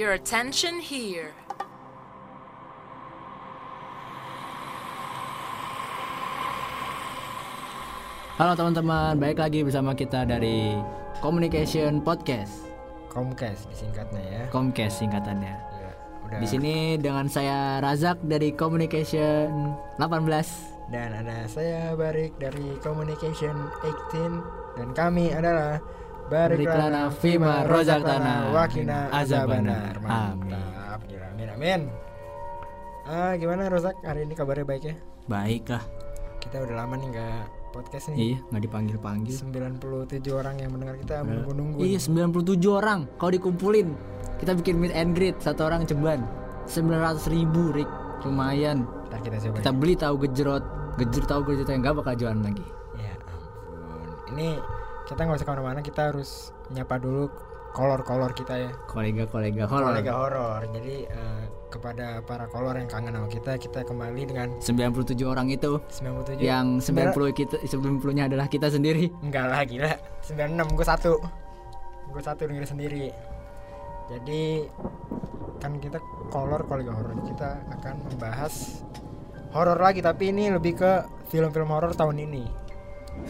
Your attention here. Halo teman-teman, baik lagi bersama kita dari Communication Podcast, Comcast disingkatnya ya. Comcast singkatannya. Ya, udah. Di sini dengan saya Razak dari Communication 18. Dan ada saya Barik dari Communication 18 dan kami adalah Barik Bariklana Fima Rozaktana Wakina Azabana. Azabanar. Gila, amin amin. Ah, gimana Rozak hari ini kabarnya baik ya? Baik lah. Kita udah lama nih nggak podcast nih. Iya, nggak dipanggil-panggil. 97 orang yang mendengar kita menunggu-nunggu. Iya, 97 orang. Kalau dikumpulin, kita bikin meet and greet satu orang ceban. 900 ribu, Rick. Lumayan. Ntar kita coba. Kita beli tahu gejrot, gejrot tahu gejrot yang nggak bakal jualan lagi. Ya ampun. Ini kita nggak usah ke mana-mana. Kita harus nyapa dulu kolor-kolor kita ya. Kolega-kolega horor. kolega horor. Jadi eh, kepada para kolor yang kangen sama kita, kita kembali dengan 97 orang itu 97 yang 90 kita 90-nya adalah kita sendiri. enggak lah gila 96 gue satu gue satu denger sendiri jadi kan kita kolor kolega horor kita akan membahas horor lagi tapi ini lebih ke film-film horor tahun ini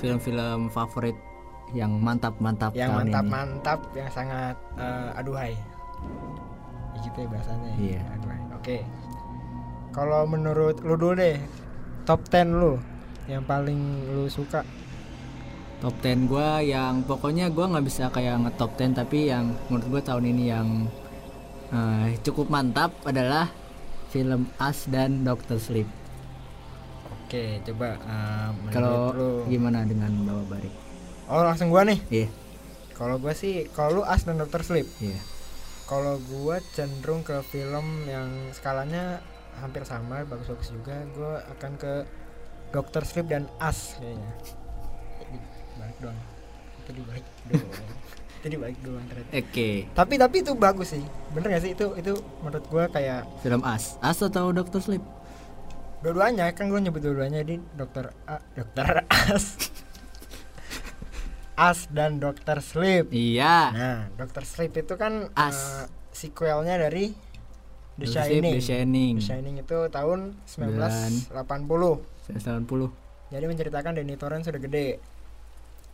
Film-film favorit yang mantap-mantap yang mantap-mantap yang sangat eh, aduhai ya gitu ya bahasanya Iya. aduhai oke kalau menurut lu dulu deh top 10 lu yang paling lu suka Top 10 gua yang pokoknya gua nggak bisa kayak nge-top 10 tapi yang menurut gua tahun ini yang eh, cukup mantap adalah film Us dan Doctor Sleep. oke coba menurut Kalau gimana dengan Bawa Barik? Oh langsung gua nih? Iya, kalau gua sih kalau lu As dan Doctor Sleep? Iya. kalau gua cenderung ke film yang skalanya hampir sama bagus-bagus juga gua akan ke Doctor Sleep dan As kayaknya. Balik doang. Itu dibalik doang. Itu dibalik doang ternyata. Oke, tapi tapi itu bagus sih. Bener gak sih? Itu itu menurut gua kayak film Us. Us atau Doctor Sleep? dua-duanya kan gua nyebut dua-duanya di Dokter A, Dokter As As dan Dokter Sleep Iya. Nah, Doctor Sleep itu kan As. eh, sequelnya dari The Shining. The Shining. The Shining itu tahun 1980. 1980. Jadi menceritakan Danny Torrance sudah gede.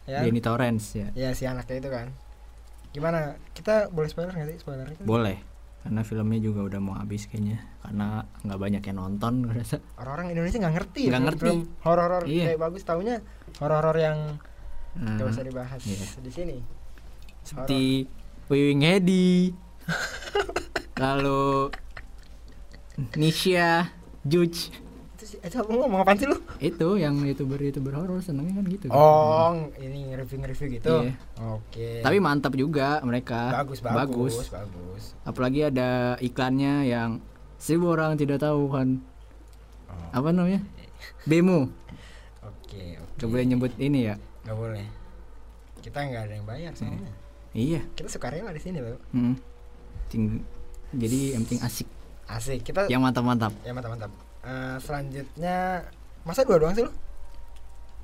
Ya. Denny Torrance ya. Ya si anaknya itu kan. Gimana? Kita boleh spoiler nggak sih spoilernya? kan? Boleh. Karena filmnya juga udah mau habis kayaknya. Karena nggak banyak yang nonton rasa. Orang-orang Indonesia nggak ngerti. Nggak film- ngerti. Horor-horor Iya. kayak bagus taunya horor-horor yang Nah, nggak usah dibahas iya. di sini. seperti Wiwing Hedi lalu Nisha Juj Itu itu lu ngomong apaan sih lu? itu yang youtuber youtuber horor senengnya kan gitu Oh, ini review-review gitu. Iya. Oke. tapi mantap juga mereka bagus, bagus, bagus. apalagi ada iklannya yang seribu orang tidak tahu kan Oh. apa namanya demo Oke, oke. Gak boleh nyebut ini ya Nggak boleh. Kita nggak ada yang bayar soalnya. iya Kita suka rela di sini loh. Hmm. Ting- jadi yang penting asik Asik. Kita yang mantap-mantap ya mantap-mantap. Eh, selanjutnya masa dua doang sih lo?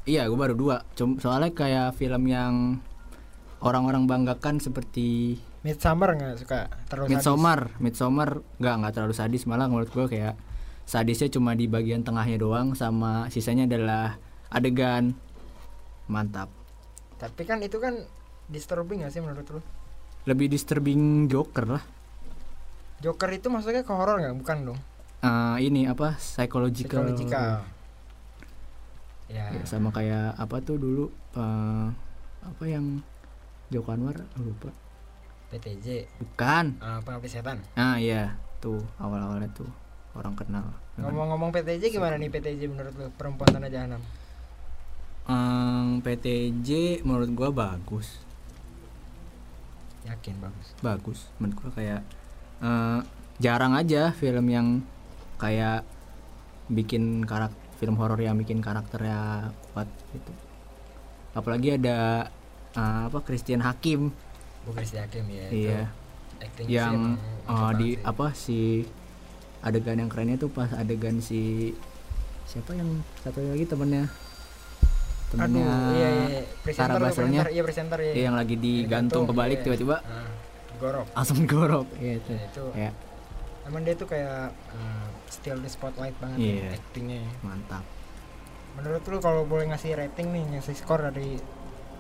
Iya, gue baru dua. Cum- soalnya kayak film yang orang-orang banggakan seperti Midsummer nggak suka terlalu sadis. Midsommar. Midsommar nggak nggak terlalu sadis, malah menurut gue kayak sadisnya cuma di bagian tengahnya doang, sama sisanya adalah adegan mantap. Tapi kan itu kan disturbing gak sih menurut lo? Lebih disturbing Joker lah. Joker itu masuknya ke horor nggak? Bukan dong. Eh, ini apa psychological, Psychological. Ya. Ya, sama kayak apa tuh dulu eh, apa yang Joko Anwar lupa PTJ. bukan eh, pengabdi setan. ah iya tuh awal-awalnya tuh orang kenal Ngomong-ngomong PTJ gimana nih PTJ menurut lo? Perempuan Tanah Jahanam. Em, PTJ menurut gua bagus Yakin bagus. bagus menurut gua kayak eh, jarang aja film yang kayak bikin karakter film horor yang bikin karakternya kuat gitu apalagi ada eh, apa Christian Hakim Bukan si Hakim ya. iya Acting sih yang mantap di sih. apa si adegan yang kerennya tuh pas adegan si siapa yang satu lagi temennya temennya Aduh, iya, iya, iya. Presenter, Baselnya presenter, iya presenter ya. yang lagi digantung kebalik iya. tiba-tiba Ah. gorok. langsung gorok. Gitu Ya, itu. Ya emang dia tuh kayak uh, still the spotlight banget Iya. ya, actingnya ya. mantap. Menurut lu kalau boleh ngasih rating nih ngasih skor dari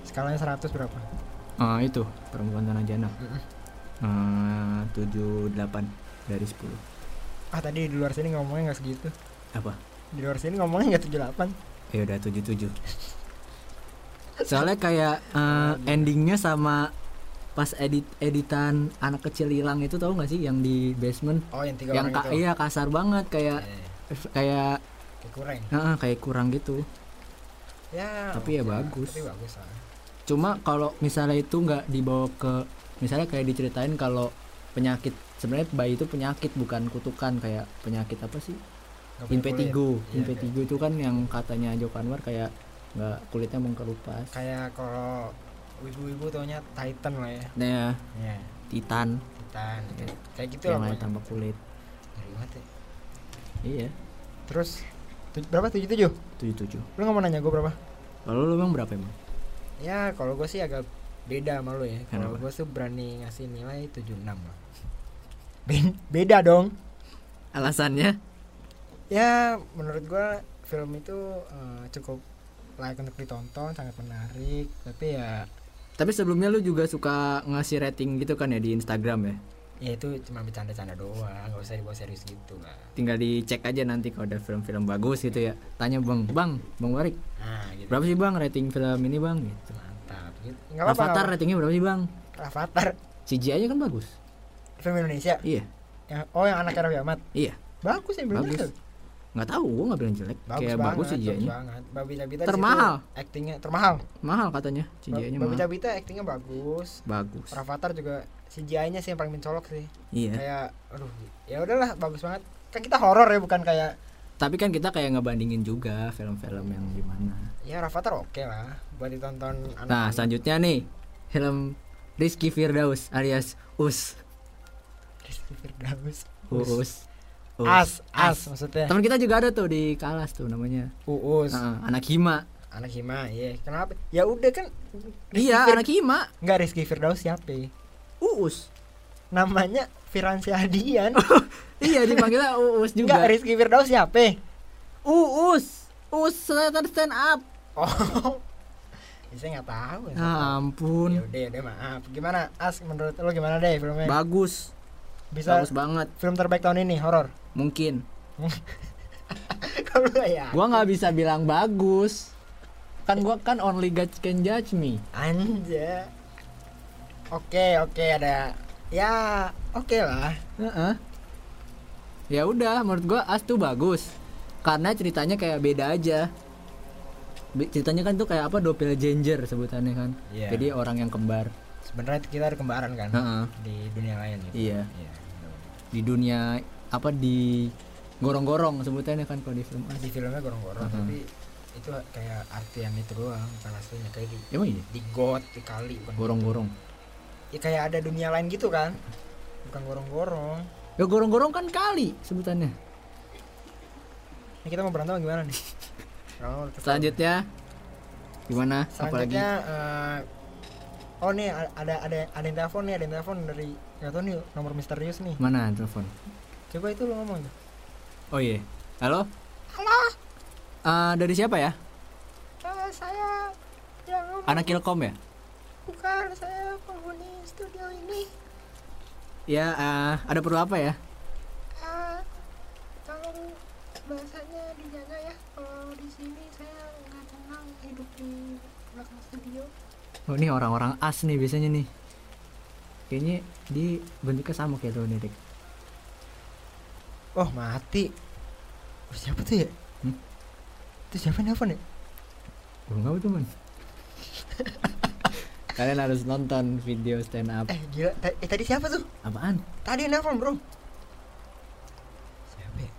skalanya 100 berapa? Ah, itu. Perempuan tanah jana. Eh, tujuh delapan dari 10 ah tadi di luar sini ngomongnya nggak segitu. Apa? Di luar sini ngomongnya nggak 78 ya udah tujuh tujuh soalnya kayak eh, endingnya sama pas edit editan anak kecil hilang itu tahu nggak sih yang di basement? Oh yang tiga yang orang ka- itu. iya kasar banget kayak Eh, kayak kayak kurang. Eh, kayak kurang gitu. Ya Tapi ya lah. bagus. tapi bagus lah. Cuma kalau misalnya itu nggak dibawa ke misalnya kayak diceritain kalau penyakit sebenarnya bayi itu penyakit bukan kutukan kayak penyakit apa sih? Impetigo. Iya, impetigo itu kan yang katanya Joko Anwar kayak nggak kulitnya mengkelupas. Kayak kalau wibu-wibu taunya Titan lah ya. Nah ya Titan. Titan. Kayak, kayak gitu yang lah lain tanpa kulit. Ngeri banget ya. iya. Terus tu- berapa? tujuh tujuh? tujuh tujuh. Lu nggak mau nanya gue berapa? Kalau lu emang berapa emang? Ya kalau gue sih agak beda sama lu ya. Kalau gue tuh berani ngasih nilai 76 lah. Ben- beda dong. Alasannya? Ya menurut gue film itu eh, cukup layak untuk ditonton sangat menarik. Tapi ya tapi sebelumnya lu juga suka ngasih rating gitu kan ya di Instagram ya? ya itu cuma bercanda-canda doang nggak usah dibawa serius gitu lah tinggal dicek aja nanti kalau ada film-film bagus gitu ya. Tanya bang bang bang Warik nah gitu. berapa sih bang rating film ini bang? Gitu. Mantap. Gitu. Apa-apa Avatar nggak ratingnya berapa sih bang. Avatar. CGI nya kan bagus. Film Indonesia? Iya. Yang oh yang anak Raffi Ahmad? Iya. Bagus ya Bagus. Nggak tahu gua nggak bilang jelek. Bagus kayak banget bagus CGI bagus nya banget Babi Cabita Termahal. actingnya termahal. Mahal katanya CGI nya Babi Cabita actingnya bagus. Bagus. Rafathar juga CGI-nya sih yang paling mencolok sih. Iya. Kayak aduh ya udahlah bagus banget. Kan kita horor ya bukan kayak tapi kan kita kayak ngebandingin juga film-film yang gimana. Ya Rafathar oke lah buat ditonton anak nah selanjutnya nih film Rizky Firdaus alias Us. Rizky Firdaus. Us, Us. As As maksudnya. Teman kita juga ada tuh di Kalas tuh namanya. Uus. Heeh, anak Hima. Anak Hima iya. Kenapa? Ya udah kan iya Fir- anak Hima. Nggak Rizky Firdaus siapa? Uus. Namanya Firansi Hadian iya dipanggilnya Uus Enggak, juga Rizky Firdaus siapa? Uus. Uus stand stand up. Oh. Ya, saya nggak tahu. ya. ah, Ya ampun. Udah, ya udah maaf. Gimana? As? Menurut lo gimana deh filmnya? bagus Bisa bagus banget film terbaik tahun ini horor. mungkin Kalau ya. gua nggak bisa bilang bagus kan gua kan only God can judge me Anja. Oke, oke ada. Ya, oke lah. Heeh. ya udah menurut gua As tuh bagus karena ceritanya kayak beda aja ceritanya kan tuh kayak apa doppelganger sebutannya kan Iya. jadi orang yang kembar Sebenarnya kita ada kembaran kan Heeh. di dunia lain gitu. iya Iya. Di dunia apa di gorong-gorong sebutannya kan kalau di film Di filmnya gorong-gorong, Mhm. tapi itu kayak artian itu doang, aslinya kayak di emang iya di got, di kali, gorong-gorong Ya kayak ada dunia lain gitu kan. Bukan gorong-gorong. ya gorong-gorong kan kali sebutannya Ini kita mau berantem gimana nih? Oh, selanjutnya gimana apalagi Selanjutnya eh, Oh nih ada ada ada yang telepon nih, ada yang telepon dari nggak tahu nih nomor misterius nih. mana telepon Coba itu lo ngomong tuh. oh iya halo halo dari siapa ya Ah, saya yang ngomong anak Kilkom ya bukan saya penghuni studio ini. ya eh, ada perlu apa ya Ah, tolong bahasanya dijaga ya. Kalau di sini saya nggak tenang hidup di belakang studio. oh ini orang-orang as nih biasanya nih kayaknya di bentuknya sama kayak lo nih. Oh mati. Oh, siapa tuh ya? Hmm? Itu siapa nih nelfon ya? Gua nggak tahu teman kalian harus nonton video stand up Eh gila, ta- eh, tadi siapa tuh? apaan Tadi nelfon bro. Siapa ya?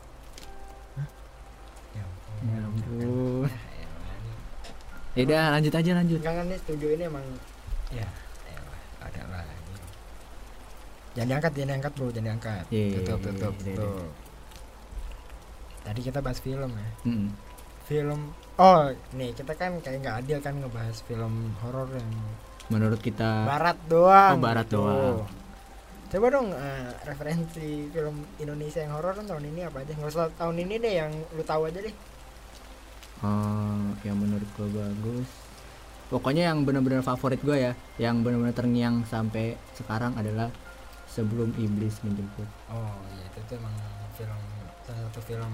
Hah? Ya ampun. ya ampun Ya elah, nih. ya udah lanjut aja lanjut kan nih studio ini emang ya. Jangan diangkat, jangan diangkat bro, jangan diangkat. Iya, tutup, tutup, iya, iya. tutup. Tadi kita bahas film ya. Mm-mm. Film Oh, nih kita kan kayak nggak adil kan ngebahas film horor yang menurut kita barat doang. Oh, barat gitu. doang. Coba dong eh, referensi film Indonesia yang horor kan tahun ini apa aja? Nggak usah tahun ini deh yang lu tahu aja deh. Eh, yang menurut gue bagus pokoknya yang benar-benar favorit gue ya yang benar-benar terngiang sampai sekarang adalah sebelum iblis menjemput. Oh iya itu tuh emang film salah satu film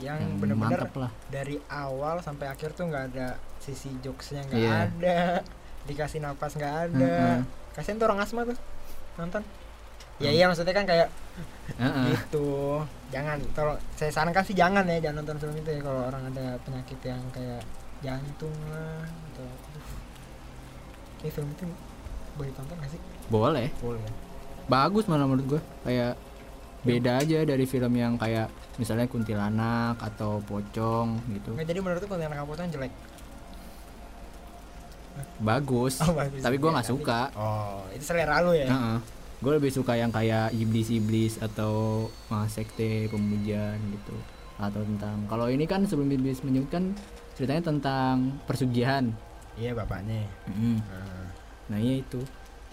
yang yang lah. dari awal sampai akhir tuh nggak ada sisi jokesnya nggak Iya. ada dikasih napas nggak ada. Heeh. kasian tuh orang asma tuh nonton. Ya iya maksudnya kan kayak Heeh. gitu. Jangan kalau saya sarankan sih jangan ya jangan nonton film itu ya kalau orang ada penyakit yang kayak jantung lah atau kayak film itu boleh tonton gak sih boleh. Boleh. Bagus malah menurut gue kayak beda aja dari film yang kayak misalnya kuntilanak atau pocong gitu. Nggak jadi menurut konten kaputan jelek? Bagus. Oh, bagus. tapi gue Ya, nggak suka. Oh itu selera lu ya? Gue lebih suka yang kayak iblis-iblis atau uh, sekte pemujaan gitu. Atau tentang kalau ini kan sebelum iblis menyebut kan ceritanya tentang persugihan. Iya bapaknya. Mm. Nah, nah iya itu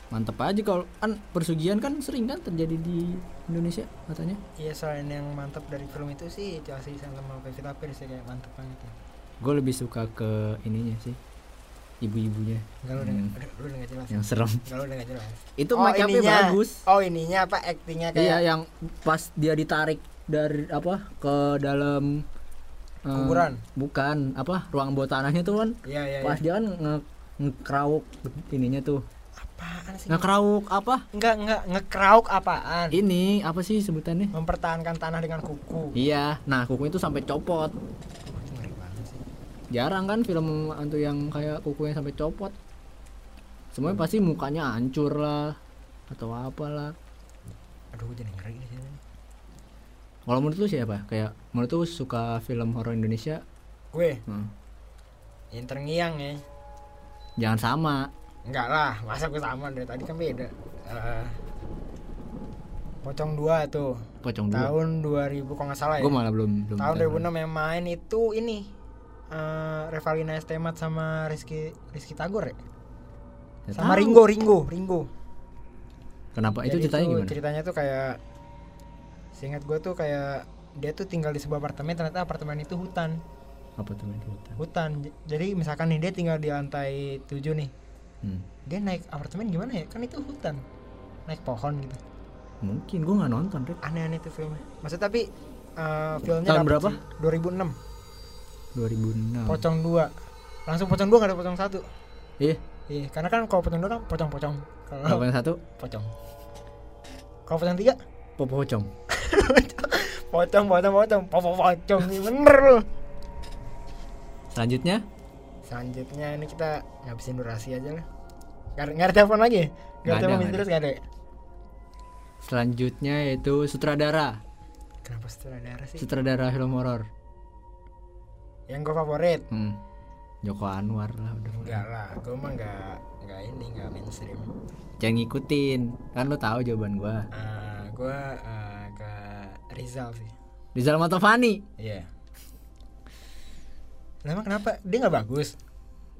mantep aja kalau kan persugihan kan sering kan terjadi di Indonesia katanya iya selain yang mantap dari film itu sih Chelsea sama Pevita Pierce ya kayak mantep banget ya. gue lebih suka ke ininya sih ibu-ibunya Enggak lu Hmm. udah- lu udah nggak jelas. yang serem Enggak lu udah jelas. itu Oh, make upnya ininya. bagus Oh ininya apa aktingnya kayak iya yang pas dia ditarik dari apa ke dalam eh, Kuburan? bukan apa ruang bawah tanahnya tuh kan Iya iya. pas iya. dia kan nge ngekerauk ininya tuh Apaan sih? ngekerauk apa? Enggak enggak ngekrauk apaan? ini apa sih sebutannya? Mempertahankan tanah dengan kuku. iya nah kukunya tuh sampai copot. Itu jarang kan film hantu yang kayak kukunya sampai copot? Semuanya pasti mukanya hancur lah atau apalah. Aduh jadi ngeri kalau menurut lu siapa? Kayak menurut lu suka film horor Indonesia? Gue? Hmm, yang terngiang ya. jangan sama Enggak lah, masa gue sama dari tadi kan beda. Eh, Pocong 2 tuh. pocong dua Tahun 2000 kalau nggak salah ya. gue malah belum belum tahun tahu. 2006 yang main itu ini eh Revalina Estemat sama Rizky Rizky Tagor ya Nggak sama tahu. Ringo Ringo Ringo kenapa itu Jadi ceritanya tuh gimana ceritanya tuh kayak seingat gue tuh kayak dia tuh tinggal di sebuah apartemen ternyata apartemen itu hutan apa tuh main hutan hutan jadi misalkan nih dia tinggal di lantai 7 nih hmm. dia naik apartemen gimana ya kan itu hutan naik pohon gitu mungkin gue nggak nonton Rick. aneh-aneh tuh filmnya maksud tapi eh, filmnya Tahun berapa? sih. 2006 2006 pocong 2 langsung pocong 2 gak ada pocong satu iya Iya, karena kan kalau pocong dua kan pocong-pocong. Kalau yang satu pocong. Kalau pocong tiga, popocong pocong, pocong, pocong, pocong, pocong. Ini bener loh. selanjutnya Selanjutnya ini kita ngabisin durasi aja lah. Gak, gak ada telepon lagi? Gak, Nggak ada telepon nggak terus gak ada. selanjutnya yaitu sutradara Kenapa sutradara sih? sutradara film horor Yang gue favorit. hmm. Joko Anwar lah udah Enggak lah, gue mah enggak enggak ini enggak mainstream. jangan ngikutin kan lo tahu jawaban gua Ah, gue eh, ke Rizal sih. Rizal Matovani Iya. Lah emang kenapa? Dia nggak bagus.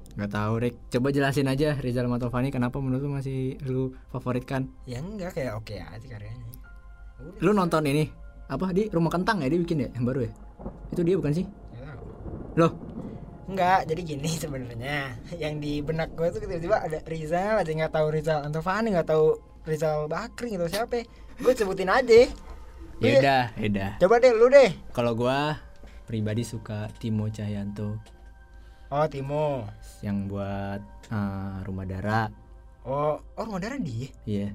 nggak tahu Rick coba jelasin aja Rizal Matovani kenapa menurut lu masih lu favoritkan Ya enggak kayak oke aja karyanya. Udah, lu nonton ini apa di rumah kentang ya dia bikin ya yang baru ya itu dia bukan sih tahu. loh Enggak, jadi gini sebenarnya. Yang di benak gue tuh tiba-tiba ada Rizal aja nggak tahu Rizal Antovani nggak tahu Rizal Bakri gitu siapa. Gue sebutin aja. ya Iya. udah ya udah Coba deh lu deh. kalau gua pribadi suka Timo Cahyanto Oh Timo. yang buat eh, Rumah Dara Oh, oh Modara dia. iya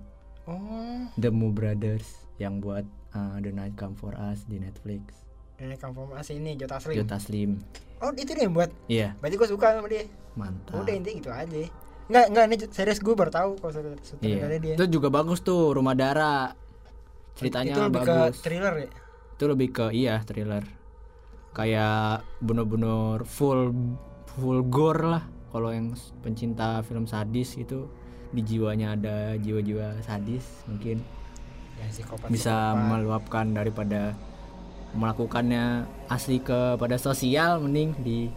Oh, The Moo Brothers yang buat eh, The Night Come For Us di Netflix ini konfirmasi ini Jota Slim. Jota Slim Oh, itu dia yang buat. iya Berarti gue suka sama dia. mantap Udah intinya gitu aja. Enggak, enggak ini serius gue baru tahu kalau sutradara dia. itu juga bagus tuh Rumah Dara ceritanya itu lebih bagus ke thriller ya. itu lebih ke iya thriller kayak bener-bener full full gore lah kalau yang pencinta film sadis itu di jiwanya ada jiwa-jiwa sadis mungkin Ya psikopat. bisa psikopat. meluapkan daripada melakukannya asli kepada sosial mending di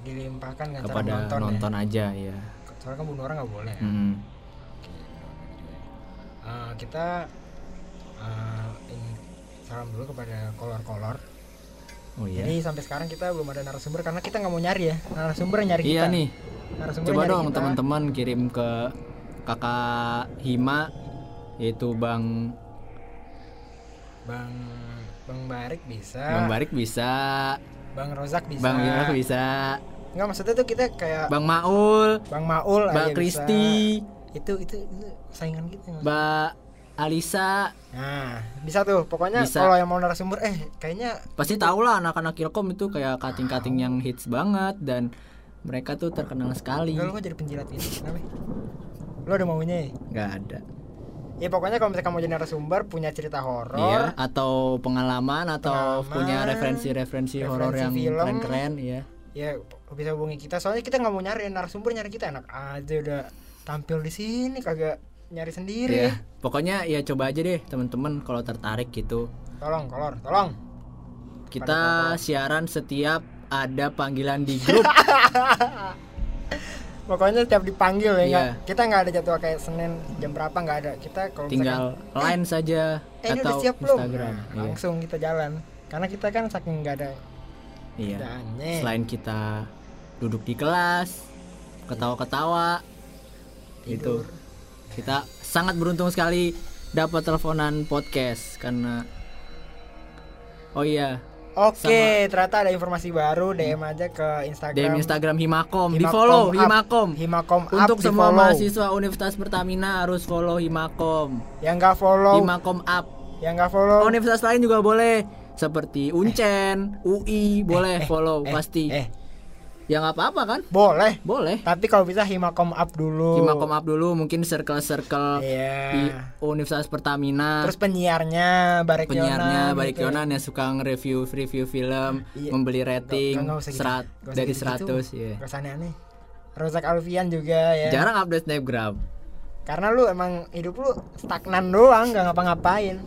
dilimpahkan kepada menonton nonton, ya. aja ya Soalnya kan bunuh orang nggak boleh. ya. Mm. Oke, ya. Eh, kita eh, ini salam dulu kepada kolor-kolor. Oh iya. Jadi sampai sekarang kita belum ada narasumber karena kita nggak mau nyari ya. Narasumber nyari kita. Iya nih. Narasumber Coba dong teman-teman kirim ke kakak Hima yaitu Bang Bang Bang Barik bisa. Bang Barik bisa, Bang Rozak bisa. Bang Bima bisa, Enggak maksudnya tuh kita kayak Bang Maul, Bang Maul bisa. Kristi, Itu, itu itu saingan kita. nggak? Mbak Alisa, Nah, bisa tuh. Pokoknya kalau yang mau narasumber eh kayaknya pasti tau lah anak-anak Ilkom itu kayak kating-kating yang hits banget dan mereka tuh terkenal sekali. enggak lu kok jadi penjilat ini. Kenapa? Lu ada maunya ya? Nggak ada. Ya pokoknya kalau misalkan mau jadi narasumber punya cerita horor, Iya, atau pengalaman atau Pengalaman, punya referensi-referensi horor yang keren-keren, ya. ya bisa hubungi kita. Soalnya kita nggak mau nyari narasumber nyari kita enak aja udah tampil di sini kagak nyari sendiri. Iya. Pokoknya ya coba aja deh teman-teman kalau tertarik gitu. Tolong, kolor, tolong. Kita siaran setiap ada panggilan di grup. Pokoknya setiap dipanggil ya, Iya. nggak- kita nggak ada jadwal kayak Senin jam berapa nggak ada. Kita kalau Tinggal line saja misalkan, eh ini atau udah siap? Instagram. Nah, Iya. Langsung kita jalan. Karena kita kan saking nggak ada Iya. Selain kita duduk di kelas, ketawa-ketawa, itu Tidur. Kita sangat beruntung sekali dapat teleponan podcast karena Oh iya, Oke, ternyata ada informasi baru DM aja ke Instagram. DM Instagram Himakom, di Himakom follow Up. Himakom. Himakom Up Untuk semua di-follow. mahasiswa Universitas Pertamina harus follow Himakom. yang nggak follow, Himakom Up. yang nggak follow. Universitas lain juga boleh seperti Uncen, UI boleh eh, follow eh, pasti. Eh, Ya nggak apa-apa kan? boleh. Boleh. Tapi kalau bisa Himakom Up dulu. Himakom Up dulu mungkin circle-circle Iya. di Universitas Pertamina. Terus penyiarnya Barik penyiarnya Barik gitu. Yonan yang suka nge-review review film, Iya. membeli rating nggak usah gitu. serat usah dari gitu-gitu. 100 ya. Nggak usah aneh-aneh. Rozak Alfian juga ya. Jarang update snapgram. Karena lu emang hidup lu stagnan doang, nggak ngapa-ngapain.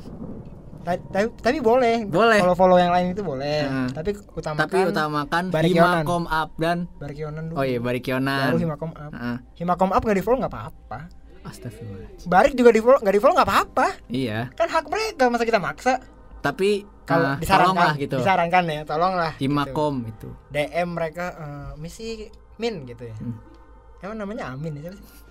Ta- Tapi, tapi boleh. Boleh. Follow follow yang lain itu boleh. Heeh. Tapi utamakan. Tapi utamakan Barik Yonan. Himakom Up dan Barik Yonan dulu. Oh iya Barik Yonan. Baru Himakom Up. Heeh. Himakom Up nggak di follow nggak apa-apa. Astagfirullah. Barik juga di follow nggak di follow nggak apa-apa. Iya, Kan hak mereka masa kita maksa. tapi Kalau ah, disarankan, tolonglah gitu. disarankan ya, tolonglah. gitu. Himakom itu. DM mereka eh, misi Min gitu ya. Hmm. Emang namanya Amin ya sih?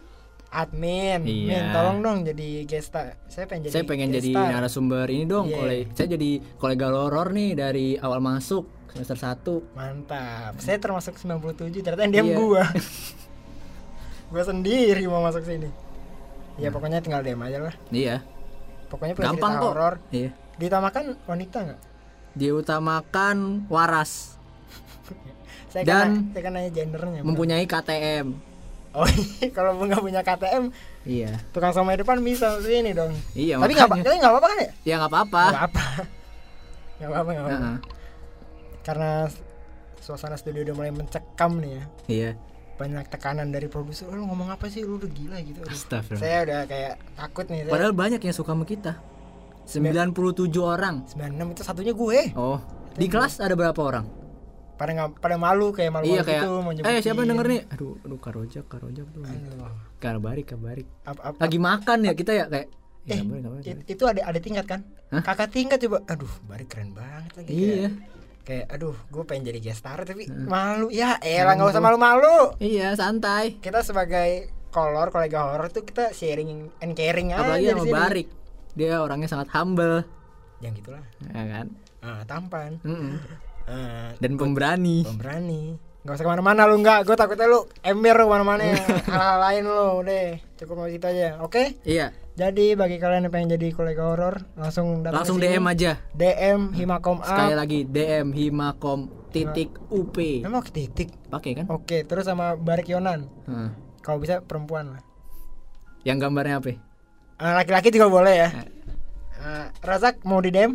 Admin, Iya. Min tolong dong jadi gesta. Saya pengen jadi Saya pengen jadi narasumber ini dong, Iya. kole- saya jadi kolega horor nih dari awal masuk semester 1. Mantap. Saya termasuk 97 ternyata yang diam Iya. gua. gua sendiri mau masuk sini. Ya pokoknya tinggal DM aja lah. Iya, Pokoknya punya gampang cerita kok. horor. Iya. Ditamakan wanita nggak? Diutamakan waras, Saya Dan kan, saya kan nanya gendernya. Mempunyai KTM. Oh iya, kalau nggak punya KTM, Iya. tukang somai depan bisa sini dong. Iya, Tapi nggak apa- tapi nggak apa-apa kan ya? Ya nggak apa-apa. Nggak apa. Nggak apa-apa, nggak apa-apa. Heeh. Karena suasana studio udah mulai mencekam nih ya. Iya. Banyak tekanan dari produser. "Oh, Lu ngomong apa sih? Lu udah gila gitu. Astagfirullah. Saya udah kayak takut nih. Saya Padahal banyak yang suka sama kita. 97 orang. 96 itu satunya gue. Oh, di kelas ada berapa orang? Pada nggak pada malu kayak malu, iya kayak gitu mau eh siapa nyebutin. denger nih? Aduh, aduh karojak, karojak tuh. Ap- ap- Lagi makan ya kita ya kayak Eh, ya, it- kabarik. itu ada ada tingkat kan? Hah? Kakak tingkat coba. Aduh, bari keren banget lagi. Iya. Kayak, kayak aduh, gue pengen jadi guest star tapi malu. Ya, elah nggak usah malu-malu. Iya, santai. Kita sebagai kolor kolega horor tuh kita sharing and caring Apalagi aja di sama. Barik. Dia orangnya sangat humble, Yang gitulah. ya kan? Ah, tampan. Mm-mm. Ah, Dan pemberani. pemberani. Gak usah ke mana-mana lu nggak. Gue takutnya lu ember lu ke mana-mana. Hal-hal lain lu deh. Cukup mau gitu aja. Oke? Iya, Jadi bagi kalian yang pengen jadi kolega horor langsung langsung. DM aja. DM Himakom Sekali Up. lagi DM Himakom titik UP. Emang titik. Pakai kan? Oke, terus sama Barik Yonan. Heeh. Kalau bisa perempuan lah. Yang gambarnya apa? Eh, Laki-laki juga boleh ya. Eh. Eh, Razak mau di DM?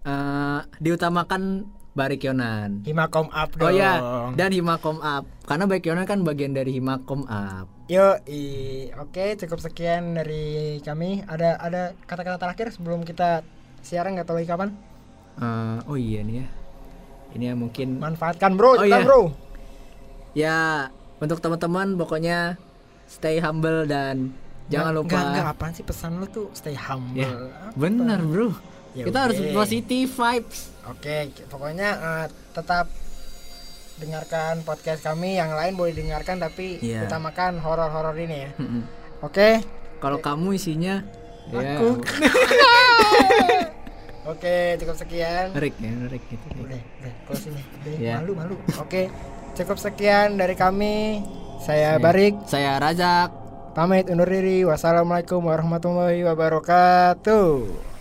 Eh, diutamakan Barik Yonan. Himakom Up Oh dong. ya, dan Himakom Up. Karena Barik Yonan kan bagian dari Himakom Up. Yo, i, oke cukup sekian dari kami. Ada ada kata-kata terakhir sebelum kita siaran nggak tahu lagi kapan. Eh, oh iya nih ya. Ini ya mungkin Manfaatkan bro, Oh, iya. bro. ya untuk teman-teman pokoknya stay humble dan Jangan Nggak- lupa. nggak nggak apaan sih pesan lu tuh stay humble Ya? Bener bro. Ya Kita harus udah. positive vibes. Oke, pokoknya eh, tetap dengarkan podcast kami. Yang lain boleh dengarkan tapi Iya. utamakan horor-horor ini ya. Oke. Kalau kamu isinya ya Aku. Oke, cukup sekian. Rick ya, Rick gitu. Udah, udah, close ini. Udah, Ya. Malu, malu. Oke, cukup sekian dari kami. Saya Ya. Barik, Saya Razak. pamit undur diri. Wassalamualaikum warahmatullahi wabarakatuh.